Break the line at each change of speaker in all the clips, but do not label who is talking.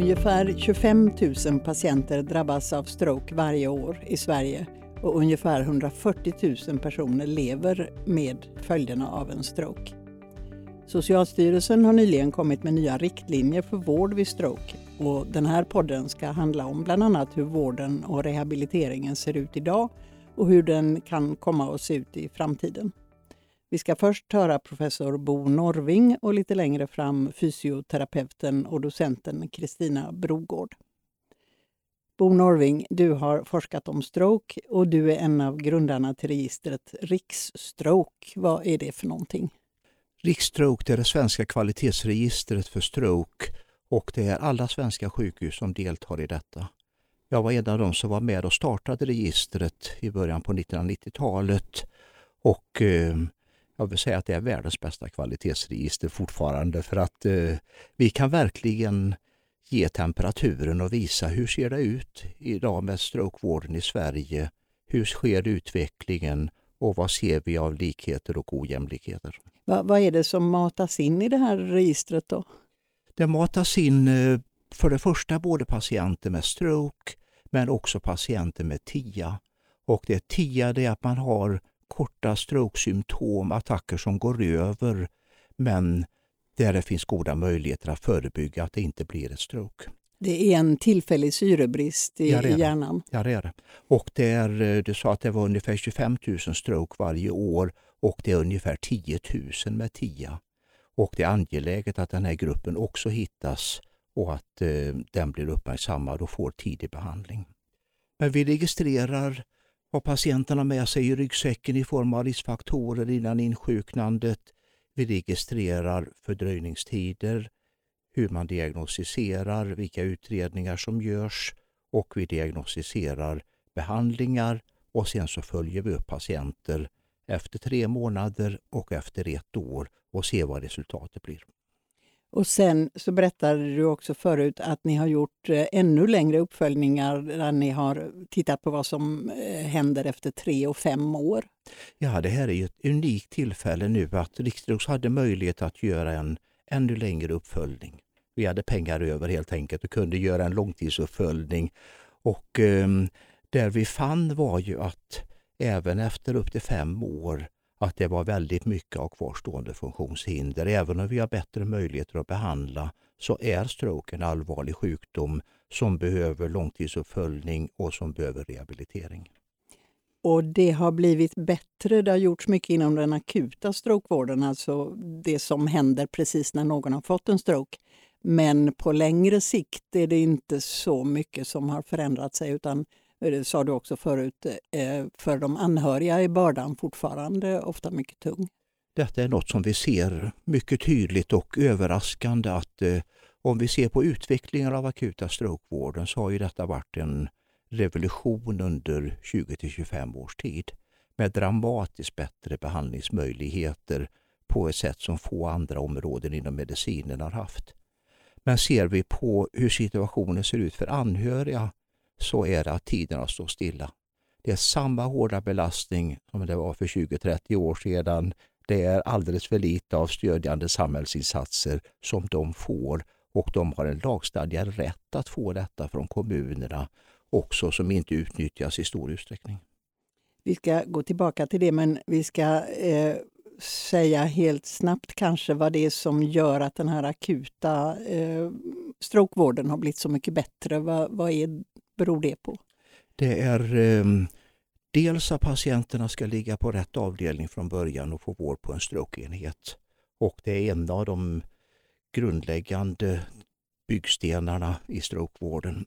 Ungefär 25 000 patienter drabbas av stroke varje år i Sverige och ungefär 140 000 personer lever med följderna av en stroke. Socialstyrelsen har nyligen kommit med nya riktlinjer för vård vid stroke och den här podden ska handla om bland annat hur vården och rehabiliteringen ser ut idag och hur den kan komma att se ut i framtiden. Vi ska först höra professor Bo Norving och lite längre fram fysioterapeuten och docenten Kristina Brogård. Bo Norving, du har forskat om stroke och du är en av grundarna till registret Riksstroke. Vad är det för någonting?
Riksstroke är det svenska kvalitetsregistret för stroke och det är alla svenska sjukhus som deltar i detta. Jag var en av dem som var med och startade registret i början på 1990-talet och eh, jag vill säga att det är världens bästa kvalitetsregister fortfarande för att eh, vi kan verkligen ge temperaturen och visa hur ser det ut idag med strokevården i Sverige? Hur sker utvecklingen och vad ser vi av likheter och ojämlikheter?
Va, vad är det som matas in i det här registret då?
Det matas in eh, för det första både patienter med stroke men också patienter med TIA. Och det TIA det är att man har korta strokesymptom, attacker som går över men där det finns goda möjligheter att förebygga att det inte blir ett stroke.
Det är en tillfällig syrebrist i, ja, i hjärnan?
Ja, det är det. Och det är, eh, du sa att det var ungefär 25 000 stroke varje år och det är ungefär 10 000 med TIA. Och det är angeläget att den här gruppen också hittas och att eh, den blir uppmärksammad och får tidig behandling. Men vi registrerar har patienten har med sig i ryggsäcken i form av riskfaktorer innan insjuknandet. Vi registrerar fördröjningstider, hur man diagnostiserar, vilka utredningar som görs och vi diagnostiserar behandlingar och sen så följer vi upp patienter efter tre månader och efter ett år och ser vad resultatet blir.
Och sen så berättade du också förut att ni har gjort eh, ännu längre uppföljningar där ni har tittat på vad som eh, händer efter tre och fem år.
Ja, det här är ett unikt tillfälle nu att Riksdags hade möjlighet att göra en ännu längre uppföljning. Vi hade pengar över helt enkelt och kunde göra en långtidsuppföljning. Och eh, där vi fann var ju att även efter upp till fem år att det var väldigt mycket av kvarstående funktionshinder. Även om vi har bättre möjligheter att behandla så är stroke en allvarlig sjukdom som behöver långtidsuppföljning och som behöver rehabilitering.
Och det har blivit bättre. Det har gjorts mycket inom den akuta strokevården, alltså det som händer precis när någon har fått en stroke. Men på längre sikt är det inte så mycket som har förändrat sig utan det sa du också förut, eh, för de anhöriga är bördan fortfarande ofta mycket tung.
Detta är något som vi ser mycket tydligt och överraskande att eh, om vi ser på utvecklingen av akuta strokevården så har ju detta varit en revolution under 20-25 års tid med dramatiskt bättre behandlingsmöjligheter på ett sätt som få andra områden inom medicinen har haft. Men ser vi på hur situationen ser ut för anhöriga så är det att tiderna står stilla. Det är samma hårda belastning som det var för 20-30 år sedan. Det är alldeles för lite av stödjande samhällsinsatser som de får och de har en lagstadgad rätt att få detta från kommunerna också som inte utnyttjas i stor utsträckning.
Vi ska gå tillbaka till det men vi ska eh, säga helt snabbt kanske vad det är som gör att den här akuta eh, strokevården har blivit så mycket bättre. Va, vad är beror det på?
Det är eh, dels att patienterna ska ligga på rätt avdelning från början och få vård på en strokeenhet. Och det är en av de grundläggande byggstenarna i strokevården.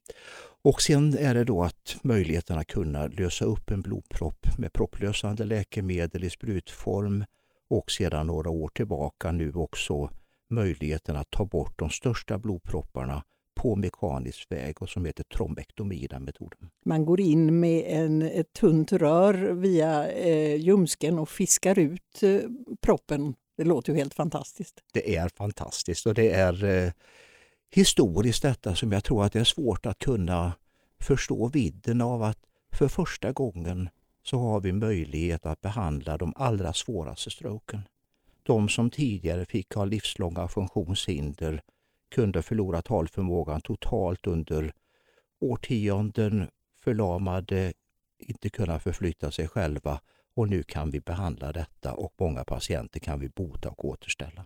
Och sen är det då att möjligheten att kunna lösa upp en blodpropp med propplösande läkemedel i sprutform och sedan några år tillbaka nu också möjligheten att ta bort de största blodpropparna på mekanisk väg och som heter trombektomi, den metoden.
Man går in med en, ett tunt rör via eh, ljumsken och fiskar ut eh, proppen. Det låter ju helt fantastiskt.
Det är fantastiskt och det är eh, historiskt detta som jag tror att det är svårt att kunna förstå vidden av att för första gången så har vi möjlighet att behandla de allra svåraste stroken. De som tidigare fick ha livslånga funktionshinder kunde förlora talförmågan totalt under årtionden, förlamade, inte kunna förflytta sig själva och nu kan vi behandla detta och många patienter kan vi bota och återställa.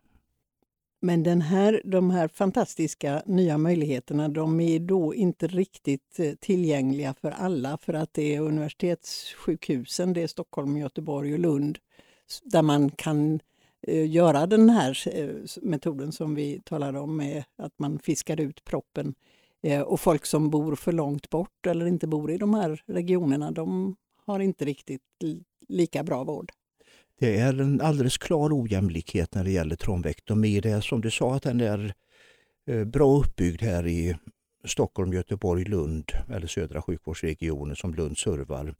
Men den här, de här fantastiska nya möjligheterna de är då inte riktigt eh, tillgängliga för alla för att det är universitetssjukhusen, det är Stockholm, Göteborg och Lund där man kan eh, Eh, göra den här eh, metoden som vi talade om med att man fiskar ut proppen. Eh, och folk som bor för långt bort eller inte bor i de här regionerna, de har inte riktigt lika bra vård.
Det är en alldeles klar ojämlikhet när det gäller tromvektomi. Det är som du sa att den är eh, bra uppbyggd här i Stockholm, Göteborg, Lund eller södra sjukvårdsregionen som Lund servar.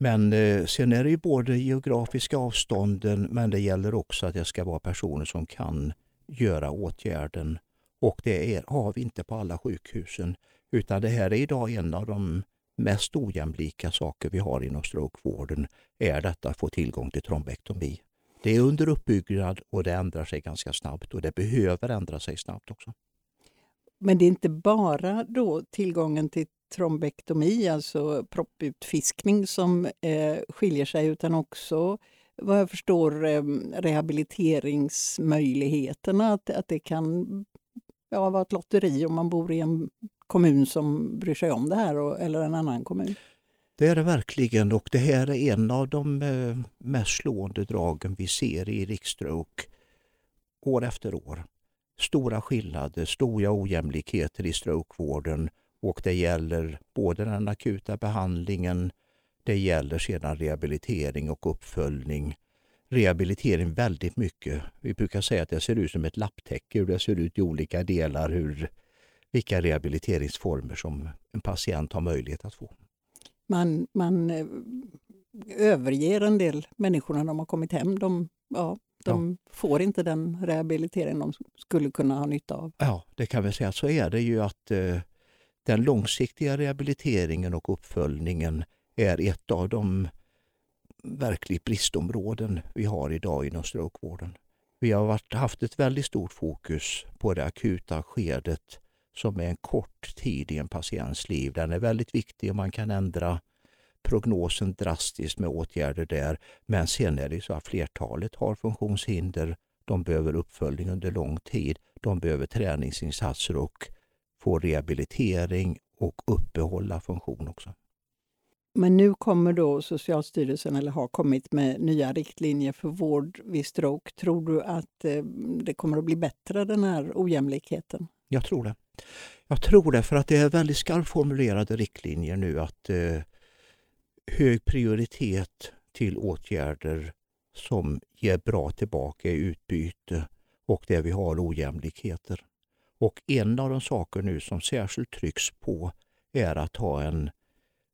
Men eh, sen är det ju både geografiska avstånden men det gäller också att det ska vara personer som kan göra åtgärden. Och det är, har vi inte på alla sjukhusen. Utan det här är idag en av de mest ojämlika saker vi har inom strokevården är detta att få tillgång till trombektomi. Det är under uppbyggnad och det ändrar sig ganska snabbt och det behöver ändra sig snabbt också.
Men det är inte bara då tillgången till trombektomi, alltså propputfiskning, som eh, skiljer sig utan också vad jag förstår eh, rehabiliteringsmöjligheterna. Att, att det kan ja, vara ett lotteri om man bor i en kommun som bryr sig om det här och, eller en annan kommun.
Det är det verkligen och det här är en av de eh, mest slående dragen vi ser i riksstroke år efter år. Stora skillnader, stora ojämlikheter i strokevården och det gäller både den akuta behandlingen, det gäller sedan rehabilitering och uppföljning. Rehabilitering väldigt mycket. Vi brukar säga att det ser ut som ett lapptäcke, hur det ser ut i olika delar, hur vilka rehabiliteringsformer som en patient har möjlighet att få.
Man, man eh, överger en del människor när de har kommit hem. De, ja, de ja. får inte den rehabilitering de skulle kunna ha nytta av.
Ja, det kan vi säga. Så är det ju att eh, den långsiktiga rehabiliteringen och uppföljningen är ett av de verkligt bristområden vi har idag inom strokevården. Vi har varit, haft ett väldigt stort fokus på det akuta skedet som är en kort tid i en patients liv. Den är väldigt viktig och man kan ändra prognosen drastiskt med åtgärder där. Men sen är det så att flertalet har funktionshinder. De behöver uppföljning under lång tid. De behöver träningsinsatser och få rehabilitering och uppehålla funktion också.
Men nu kommer då Socialstyrelsen, eller har kommit med nya riktlinjer för vård vid stroke. Tror du att eh, det kommer att bli bättre, den här ojämlikheten?
Jag tror det. Jag tror det för att det är väldigt skarpt formulerade riktlinjer nu att eh, hög prioritet till åtgärder som ger bra tillbaka i utbyte och där vi har ojämlikheter. Och en av de saker nu som särskilt trycks på är att ha en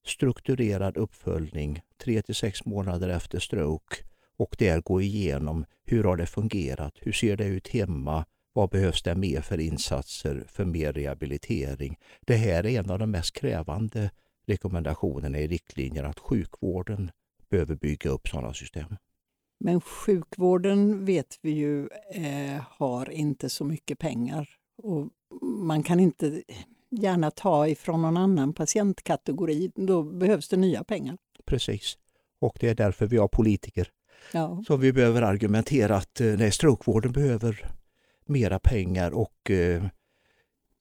strukturerad uppföljning tre till sex månader efter stroke och där gå igenom hur har det fungerat, hur ser det ut hemma, vad behövs det mer för insatser för mer rehabilitering? Det här är en av de mest krävande rekommendationerna i riktlinjerna att sjukvården behöver bygga upp sådana system.
Men sjukvården vet vi ju eh, har inte så mycket pengar och man kan inte gärna ta ifrån någon annan patientkategori. Då behövs det nya pengar.
Precis, och det är därför vi har politiker.
Ja.
Så vi behöver argumentera att eh, nej, strokevården behöver mera pengar och eh,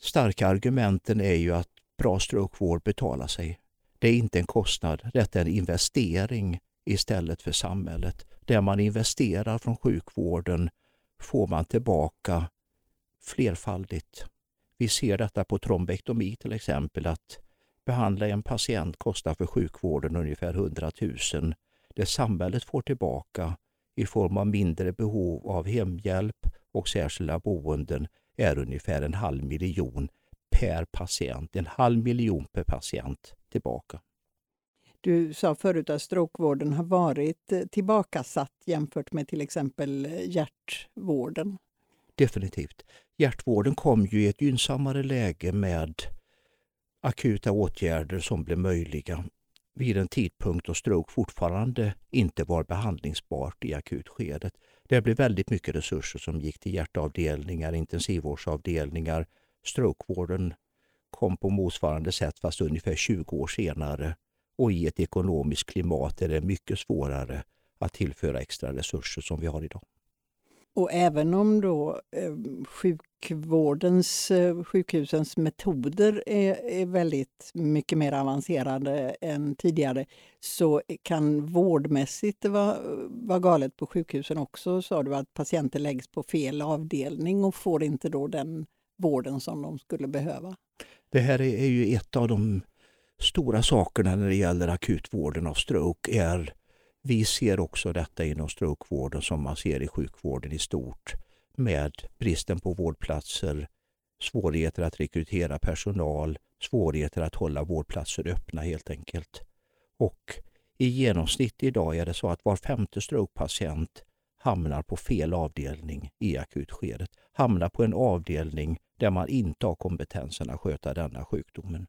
starka argumenten är ju att bra strokevård betalar sig. Det är inte en kostnad, det är en investering istället för samhället. Det man investerar från sjukvården får man tillbaka flerfaldigt. Vi ser detta på trombektomi till exempel att behandla en patient kostar för sjukvården ungefär 100 000. Det samhället får tillbaka i form av mindre behov av hemhjälp och särskilda boenden är ungefär en halv miljon per patient. En halv miljon per patient tillbaka.
Du sa förut att strokevården har varit eh, tillbakasatt jämfört med till exempel eh, hjärtvården.
Definitivt. Hjärtvården kom ju i ett gynnsammare läge med akuta åtgärder som blev möjliga vid en tidpunkt då stroke fortfarande inte var behandlingsbart i akutskedet. Det blev väldigt mycket resurser som gick till hjärtavdelningar, intensivvårdsavdelningar. Strokevården kom på motsvarande sätt fast ungefär 20 år senare och i ett ekonomiskt klimat är det mycket svårare att tillföra extra resurser som vi har idag.
Och även om då eh, sjukvårdens, eh, sjukhusens metoder är, är väldigt mycket mer avancerade än tidigare så kan vårdmässigt vara, vara galet på sjukhusen också. Sa du att patienter läggs på fel avdelning och får inte då den vården som de skulle behöva?
Det här är ju ett av de stora sakerna när det gäller akutvården av stroke är vi ser också detta inom strokevården som man ser i sjukvården i stort med bristen på vårdplatser, svårigheter att rekrytera personal, svårigheter att hålla vårdplatser öppna helt enkelt. Och i genomsnitt idag är det så att var femte strokepatient hamnar på fel avdelning i akutskedet. Hamnar på en avdelning där man inte har kompetensen att sköta denna sjukdomen.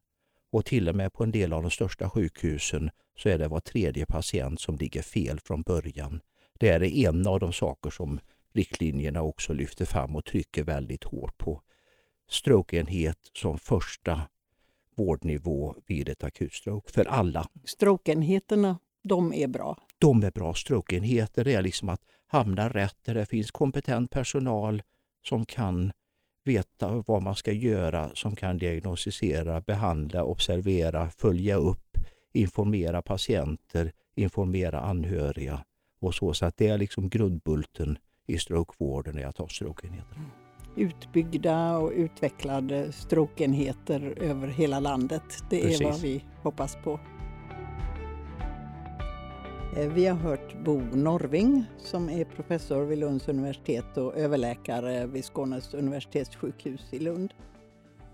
Och till och med på en del av de största sjukhusen så är det var tredje patient som ligger fel från början. Det är en av de saker som riktlinjerna också lyfter fram och trycker väldigt hårt på. Strokeenhet som första vårdnivå vid ett akutstroke för alla.
Strokeenheterna, de är bra?
De är bra. Strokeenheter är liksom att hamna rätt där det finns kompetent personal som kan veta vad man ska göra, som kan diagnostisera, behandla, observera, följa upp, informera patienter, informera anhöriga och så. Så att det är liksom grundbulten i strokevården är att ha strokeenheter.
Utbyggda och utvecklade strokeenheter över hela landet. Det Precis. är vad vi hoppas på. Eh, vi har hört Bo Norving som är professor vid Lunds universitet och överläkare vid Skånes universitetssjukhus i Lund.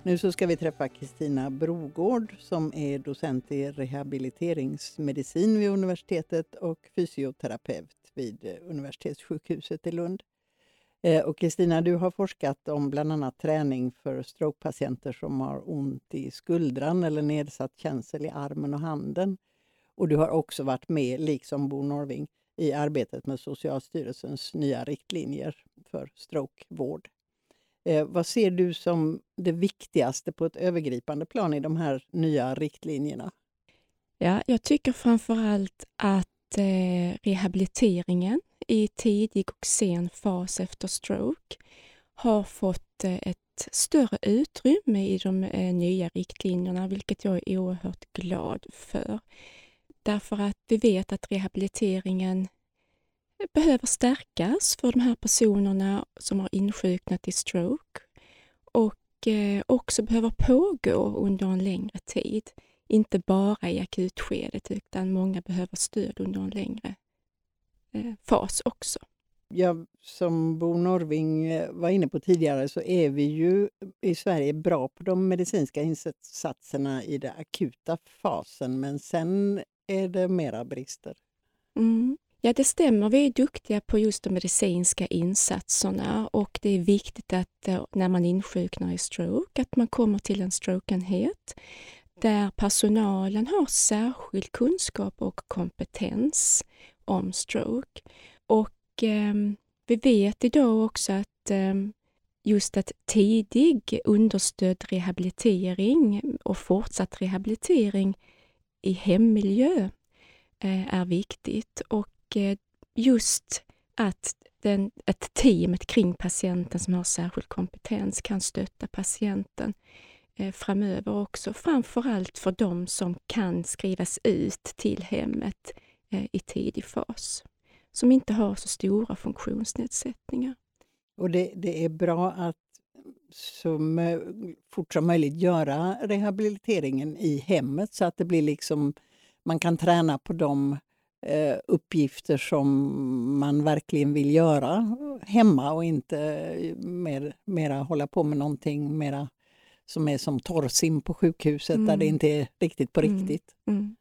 Nu så ska vi träffa Kristina Brogård som är docent i rehabiliteringsmedicin vid universitetet och fysioterapeut vid eh, universitetssjukhuset i Lund. Eh, och Kristina, du har forskat om bland annat träning för strokepatienter som har ont i skuldran eller nedsatt känsel i armen och handen. Och du har också varit med, liksom Bo Norving, i arbetet med Socialstyrelsens nya riktlinjer för strokevård. Eh, vad ser du som det viktigaste på ett övergripande plan i de här nya riktlinjerna?
Ja, jag tycker framför allt att eh, rehabiliteringen i tidig och sen fas efter stroke har fått eh, ett större utrymme i de eh, nya riktlinjerna, vilket jag är oerhört glad för. Därför att vi vet att rehabiliteringen behöver stärkas för de här personerna som har insjuknat i stroke och eh, också behöver pågå under en längre tid. Inte bara i akutskedet utan många behöver stöd under en längre eh, fas också.
Ja, som Bo Norving eh, var inne på tidigare så är vi ju i Sverige bra på de medicinska insatserna i den akuta fasen men sen är det mera brister?
Mm. Ja, det stämmer. Vi är duktiga på just de medicinska insatserna och det är viktigt att eh, när man insjuknar i stroke, att man kommer till en strokeenhet där personalen har särskild kunskap och kompetens om stroke. Och eh, vi vet idag också att eh, just att tidig understödd rehabilitering och fortsatt rehabilitering i hemmiljö eh, är viktigt och eh, just att den, ett teamet kring patienten som har särskild kompetens kan stötta patienten eh, framöver också. Framförallt för de som kan skrivas ut till hemmet i tidig fas, som inte har så stora funktionsnedsättningar.
Och det, det är bra att så fort som möjligt göra rehabiliteringen i hemmet så att det blir liksom, man kan träna på de eh, uppgifter som man verkligen vill göra hemma och inte mer, mera hålla på med någonting mera som är som torrsim på sjukhuset mm. där det mm. inte är riktigt på mm. riktigt. Mm.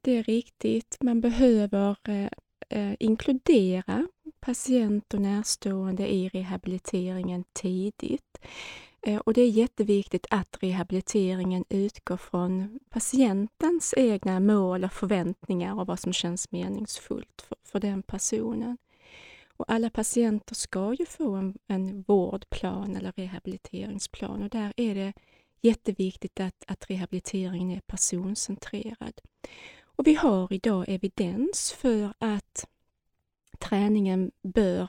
Det är riktigt. Man behöver eh, eh, inkludera patient och närstående i rehabiliteringen tidigt. Eh, och det är jätteviktigt att rehabiliteringen utgår från patientens egna mål och förväntningar och vad som känns meningsfullt för, för den personen. Och alla patienter ska ju få en, en vårdplan eller rehabiliteringsplan och där är det jätteviktigt att, att rehabiliteringen är personcentrerad. Och vi har idag evidens för att träningen bör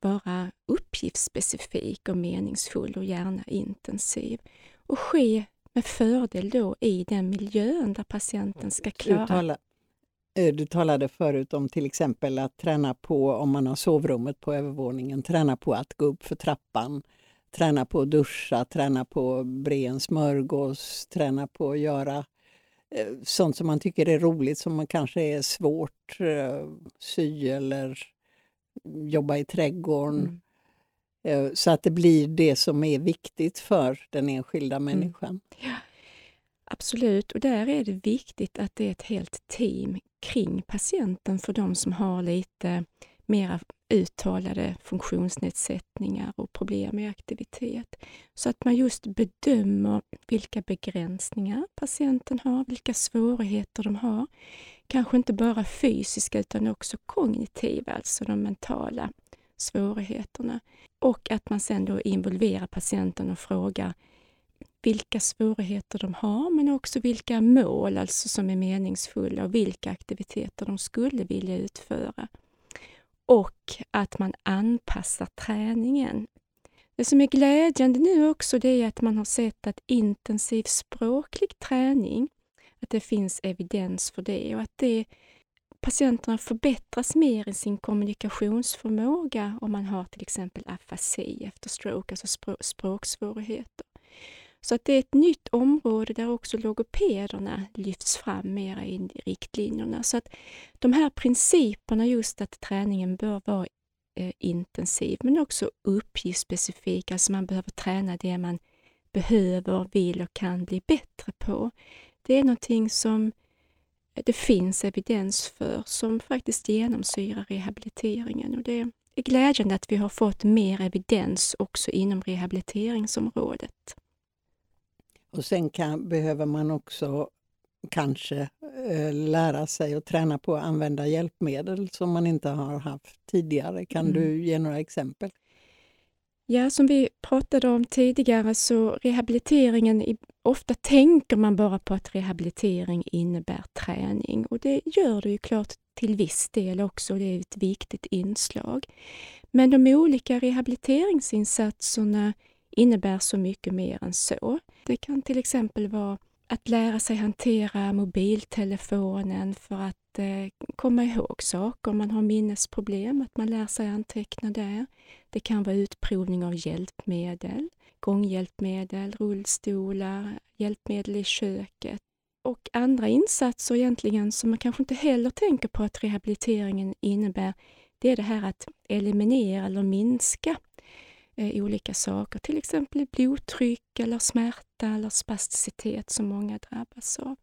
vara uppgiftsspecifik och meningsfull och gärna intensiv. Och ske med fördel då i den miljön där patienten ska klara...
Du, tala, eh, du talade förut om till exempel att träna på, om man har sovrummet på övervåningen, träna på att gå upp för trappan, träna på att duscha, träna på att bre en smörgås, träna på att göra sånt som man tycker är roligt som man kanske är svårt, eh, sy eller jobba i trädgården. Mm. Eh, så att det blir det som är viktigt för den enskilda mm. människan. Mm.
Ja, absolut, och där är det viktigt att det är ett helt team kring patienten för de som har lite mera uttalade funktionsnedsättningar och problem med aktivitet. Så att man just bedömer vilka begränsningar patienten har, vilka svårigheter de har. Kanske inte bara fysiska utan också kognitiva, alltså de mentala svårigheterna. Och att man sen då involverar patienten och frågar vilka svårigheter de har men också vilka mål alltså som är meningsfulla och vilka aktiviteter de skulle vilja utföra. Och att man anpassar träningen. Det som är glädjande nu också det är att man har sett att intensiv språklig träning, att det finns evidens för det och att det patienterna förbättras mer i sin kommunikationsförmåga om man har till exempel afasi efter stroke, alltså språksvårigheter. Så att det är ett nytt område där också logopederna lyfts fram mera i riktlinjerna. Så att de här principerna just att träningen bör vara eh, intensiv men också uppgiftsspecifik, alltså man behöver träna det man behöver, vill och kan bli bättre på. Det är någonting som eh, det finns evidens för som faktiskt genomsyrar rehabiliteringen. Och det är glädjande att vi har fått mer evidens också inom rehabiliteringsområdet.
Och sen kan, behöver man också kanske eh, lära sig att träna på att använda hjälpmedel som man inte har haft tidigare. Kan mm. du ge några exempel?
Ja, som vi pratade om tidigare så rehabiliteringen, ofta tänker man bara på att rehabilitering innebär träning och det gör det ju klart till viss del också, det är ett viktigt inslag. Men de olika rehabiliteringsinsatserna innebär så mycket mer än så. Det kan till exempel vara att lära sig hantera mobiltelefonen för att eh, komma ihåg saker om man har minnesproblem, att man lär sig anteckna där. Det kan vara utprovning av hjälpmedel, gånghjälpmedel, rullstolar, hjälpmedel i köket och andra insatser egentligen som man kanske inte heller tänker på att rehabiliteringen innebär. Det är det här att eliminera eller minska eh, olika saker, till exempel blodtryck eller smärta eller spasticitet som många drabbas av.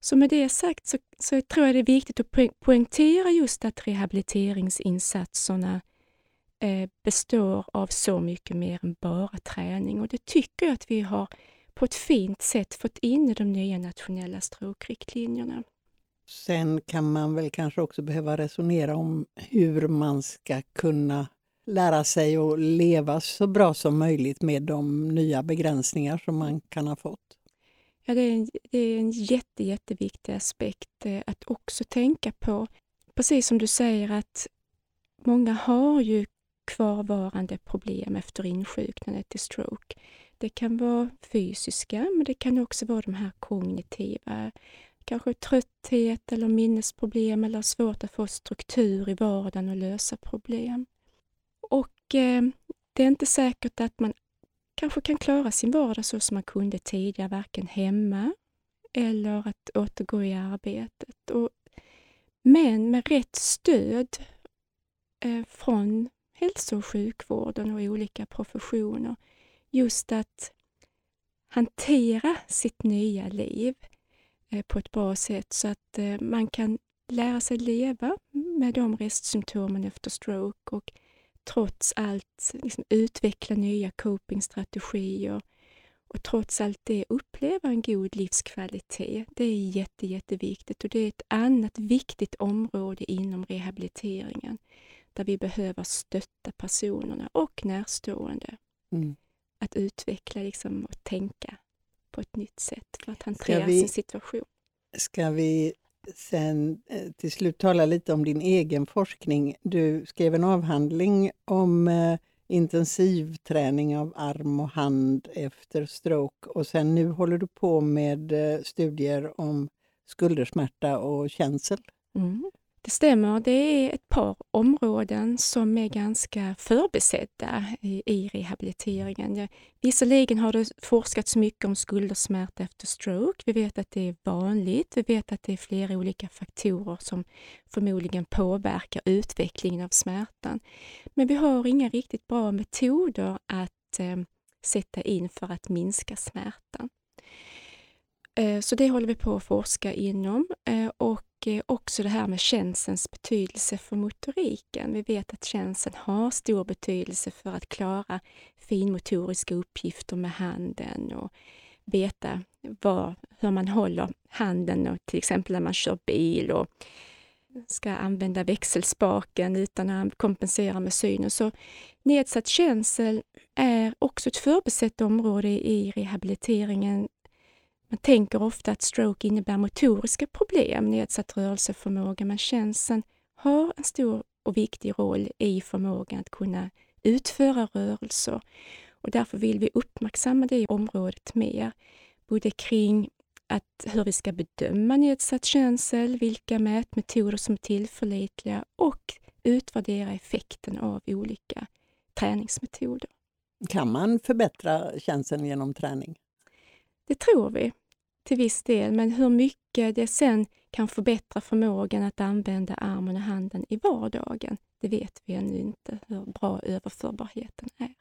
Så med det sagt så, så tror jag det är viktigt att poängtera just att rehabiliteringsinsatserna eh, består av så mycket mer än bara träning och det tycker jag att vi har på ett fint sätt fått in i de nya nationella stråkriktlinjerna.
Sen kan man väl kanske också behöva resonera om hur man ska kunna lära sig att leva så bra som möjligt med de nya begränsningar som man kan ha fått.
Ja, det är en, det är en jätte, jätteviktig aspekt eh, att också tänka på. Precis som du säger att många har ju kvarvarande problem efter insjuknandet i stroke. Det kan vara fysiska, men det kan också vara de här kognitiva. Kanske trötthet eller minnesproblem eller svårt att få struktur i vardagen och lösa problem. Och eh, det är inte säkert att man kanske kan klara sin vardag så som man kunde tidigare, varken hemma eller att återgå i arbetet. Och, men med rätt stöd eh, från hälso och sjukvården och olika professioner, just att hantera sitt nya liv eh, på ett bra sätt så att eh, man kan lära sig leva med de restsymptomen efter stroke och trots allt liksom utveckla nya copingstrategier och trots allt det uppleva en god livskvalitet. Det är jätte, jätteviktigt och det är ett annat viktigt område inom rehabiliteringen. där vi behöver stötta personerna och närstående mm. att utveckla liksom, och tänka på ett nytt sätt för att hantera vi, sin situation.
Ska vi sen eh, till slut tala lite om din egen forskning? Du skrev en avhandling om eh, intensivträning av arm och hand efter stroke och sen nu håller du på med eh, studier om skuldersmärta och känsel.
Mm. Det stämmer, det är ett par områden som är ganska förbesedda i, i rehabiliteringen. Visserligen har det forskats mycket om skuldersmärta efter stroke. Vi vet att det är vanligt. Vi vet att det är flera olika faktorer som förmodligen påverkar utvecklingen av smärtan. Men vi har inga riktigt bra metoder att eh, sätta in för att minska smärtan. Eh, så det håller vi på att forska inom eh, och också det här med känselns betydelse för motoriken. Vi vet att känseln har stor betydelse för att klara finmotoriska uppgifter med handen och veta var, hur man håller handen, och till exempel när man kör bil och ska använda växelspaken utan att kompensera med synen. Så nedsatt känsel är också ett förbesett område i rehabiliteringen man tänker ofta att stroke innebär motoriska problem, nedsatt rörelseförmåga, men känseln har en stor och viktig roll i förmågan att kunna utföra rörelser. Och därför vill vi uppmärksamma det området mer, både kring att hur vi ska bedöma nedsatt känsel, vilka mätmetoder som är tillförlitliga och utvärdera effekten av olika träningsmetoder.
Kan man förbättra känseln genom träning?
Det tror vi till viss del, men hur mycket det sen kan förbättra förmågan att använda armen och handen i vardagen, det vet vi ännu inte hur bra överförbarheten är.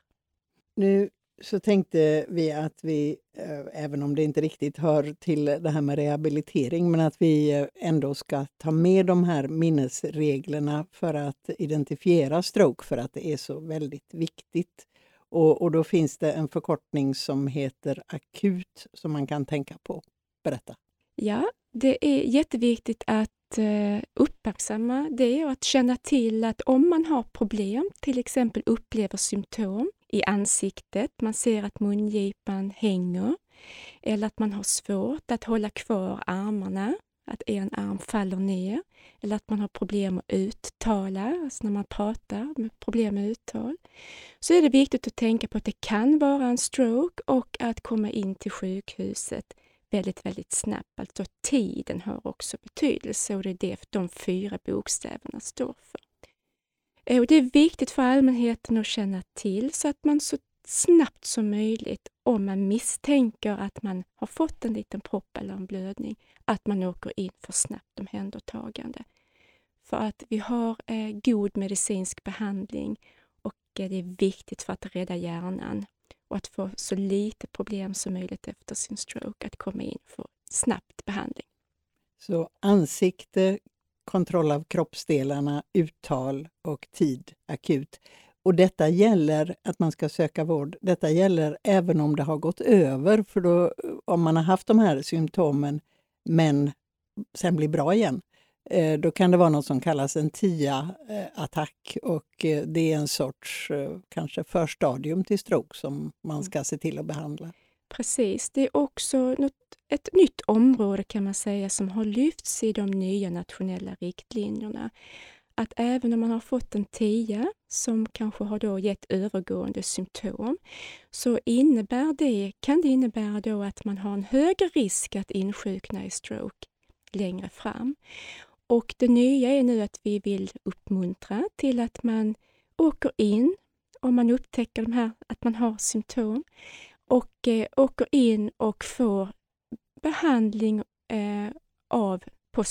Nu så tänkte vi att vi, eh, även om det inte riktigt hör till det här med rehabilitering, men att vi eh, ändå ska ta med de här minnesreglerna för att identifiera stroke, för att det är så väldigt viktigt. Och, och då finns det en förkortning som heter akut som man kan tänka på. Berätta.
Ja, det är jätteviktigt att eh, uppmärksamma det och att känna till att om man har problem, till exempel upplever symptom i ansiktet, man ser att mungipan hänger eller att man har svårt att hålla kvar armarna, att en arm faller ner eller att man har problem att uttala, alltså när man pratar, med problem med uttal, så är det viktigt att tänka på att det kan vara en stroke och att komma in till sjukhuset väldigt, väldigt snabbt. Alltså tiden har också betydelse och det är det de fyra bokstäverna står för. Eh, och det är viktigt för allmänheten att känna till så att man så snabbt som möjligt, om man misstänker att man har fått en liten propp eller en blödning, att man åker in för snabbt omhändertagande. För att vi har eh, god medicinsk behandling och eh, det är viktigt för att rädda hjärnan och att få så lite problem som möjligt efter sin stroke att komma in för snabbt behandling.
Så ansikte, kontroll av kroppsdelarna, uttal och tid akut. Och detta gäller att man ska söka vård. Detta gäller även om det har gått över, för då, om man har haft de här symptomen men sen blir bra igen, då kan det vara något som kallas en TIA-attack och eh, det är en sorts eh, kanske förstadium till stroke som man mm. ska se till att behandla.
Precis, det är också något, ett nytt område kan man säga som har lyfts i de nya nationella riktlinjerna. Att även om man har fått en TIA som kanske har då gett övergående symptom så innebär det, kan det innebära då att man har en högre risk att insjukna i stroke längre fram. Och det nya är nu att vi vill uppmuntra till att man åker in om man upptäcker de här, att man har symptom och eh, åker in och får behandling eh, av på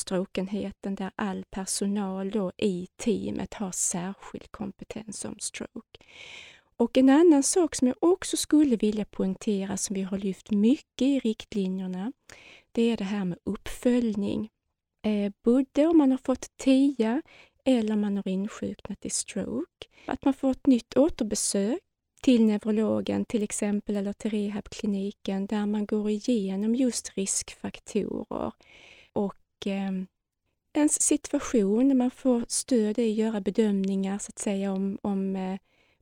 där all personal då i teamet har särskild kompetens om stroke. Och en annan sak som jag också skulle vilja poängtera som vi har lyft mycket i riktlinjerna, det är det här med uppföljning eh, budde om man har fått TIA eller man har insjuknat i stroke. Att man får ett nytt återbesök till neurologen till exempel eller till rehabkliniken där man går igenom just riskfaktorer och eh, ens situation, man får stöd i att göra bedömningar så att säga om, om eh,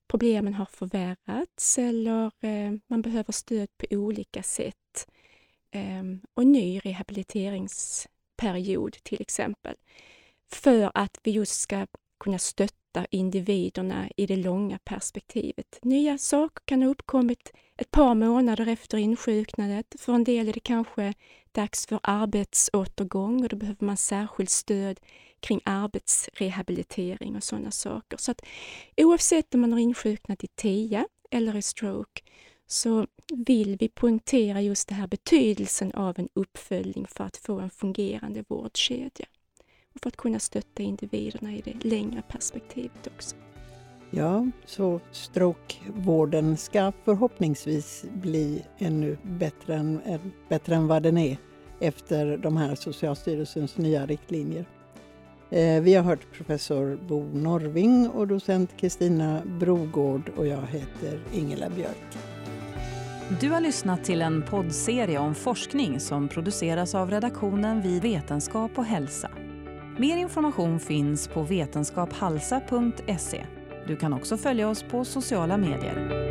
problemen har förvärrats eller eh, man behöver stöd på olika sätt. Eh, och ny rehabiliterings period till exempel. För att vi just ska kunna stötta individerna i det långa perspektivet. Nya saker kan ha uppkommit ett par månader efter insjuknandet. För en del är det kanske dags för arbetsåtergång och då behöver man särskilt stöd kring arbetsrehabilitering och sådana saker. Så att oavsett om man har insjuknat i TIA eller i stroke så vill vi poängtera just det här betydelsen av en uppföljning för att få en fungerande vårdkedja och för att kunna stötta individerna i det längre perspektivet också.
Ja, så strokevården ska förhoppningsvis bli ännu bättre än, eh, bättre än vad den är efter de här Socialstyrelsens nya riktlinjer. Eh, vi har hört professor Bo Norving och docent Kristina Brogård och jag heter Ingela Björk.
Du har lyssnat till en poddserie om forskning som produceras av redaktionen vid Vetenskap och hälsa. Mer information finns på vetenskaphalsa.se. Du kan också följa oss på sociala medier.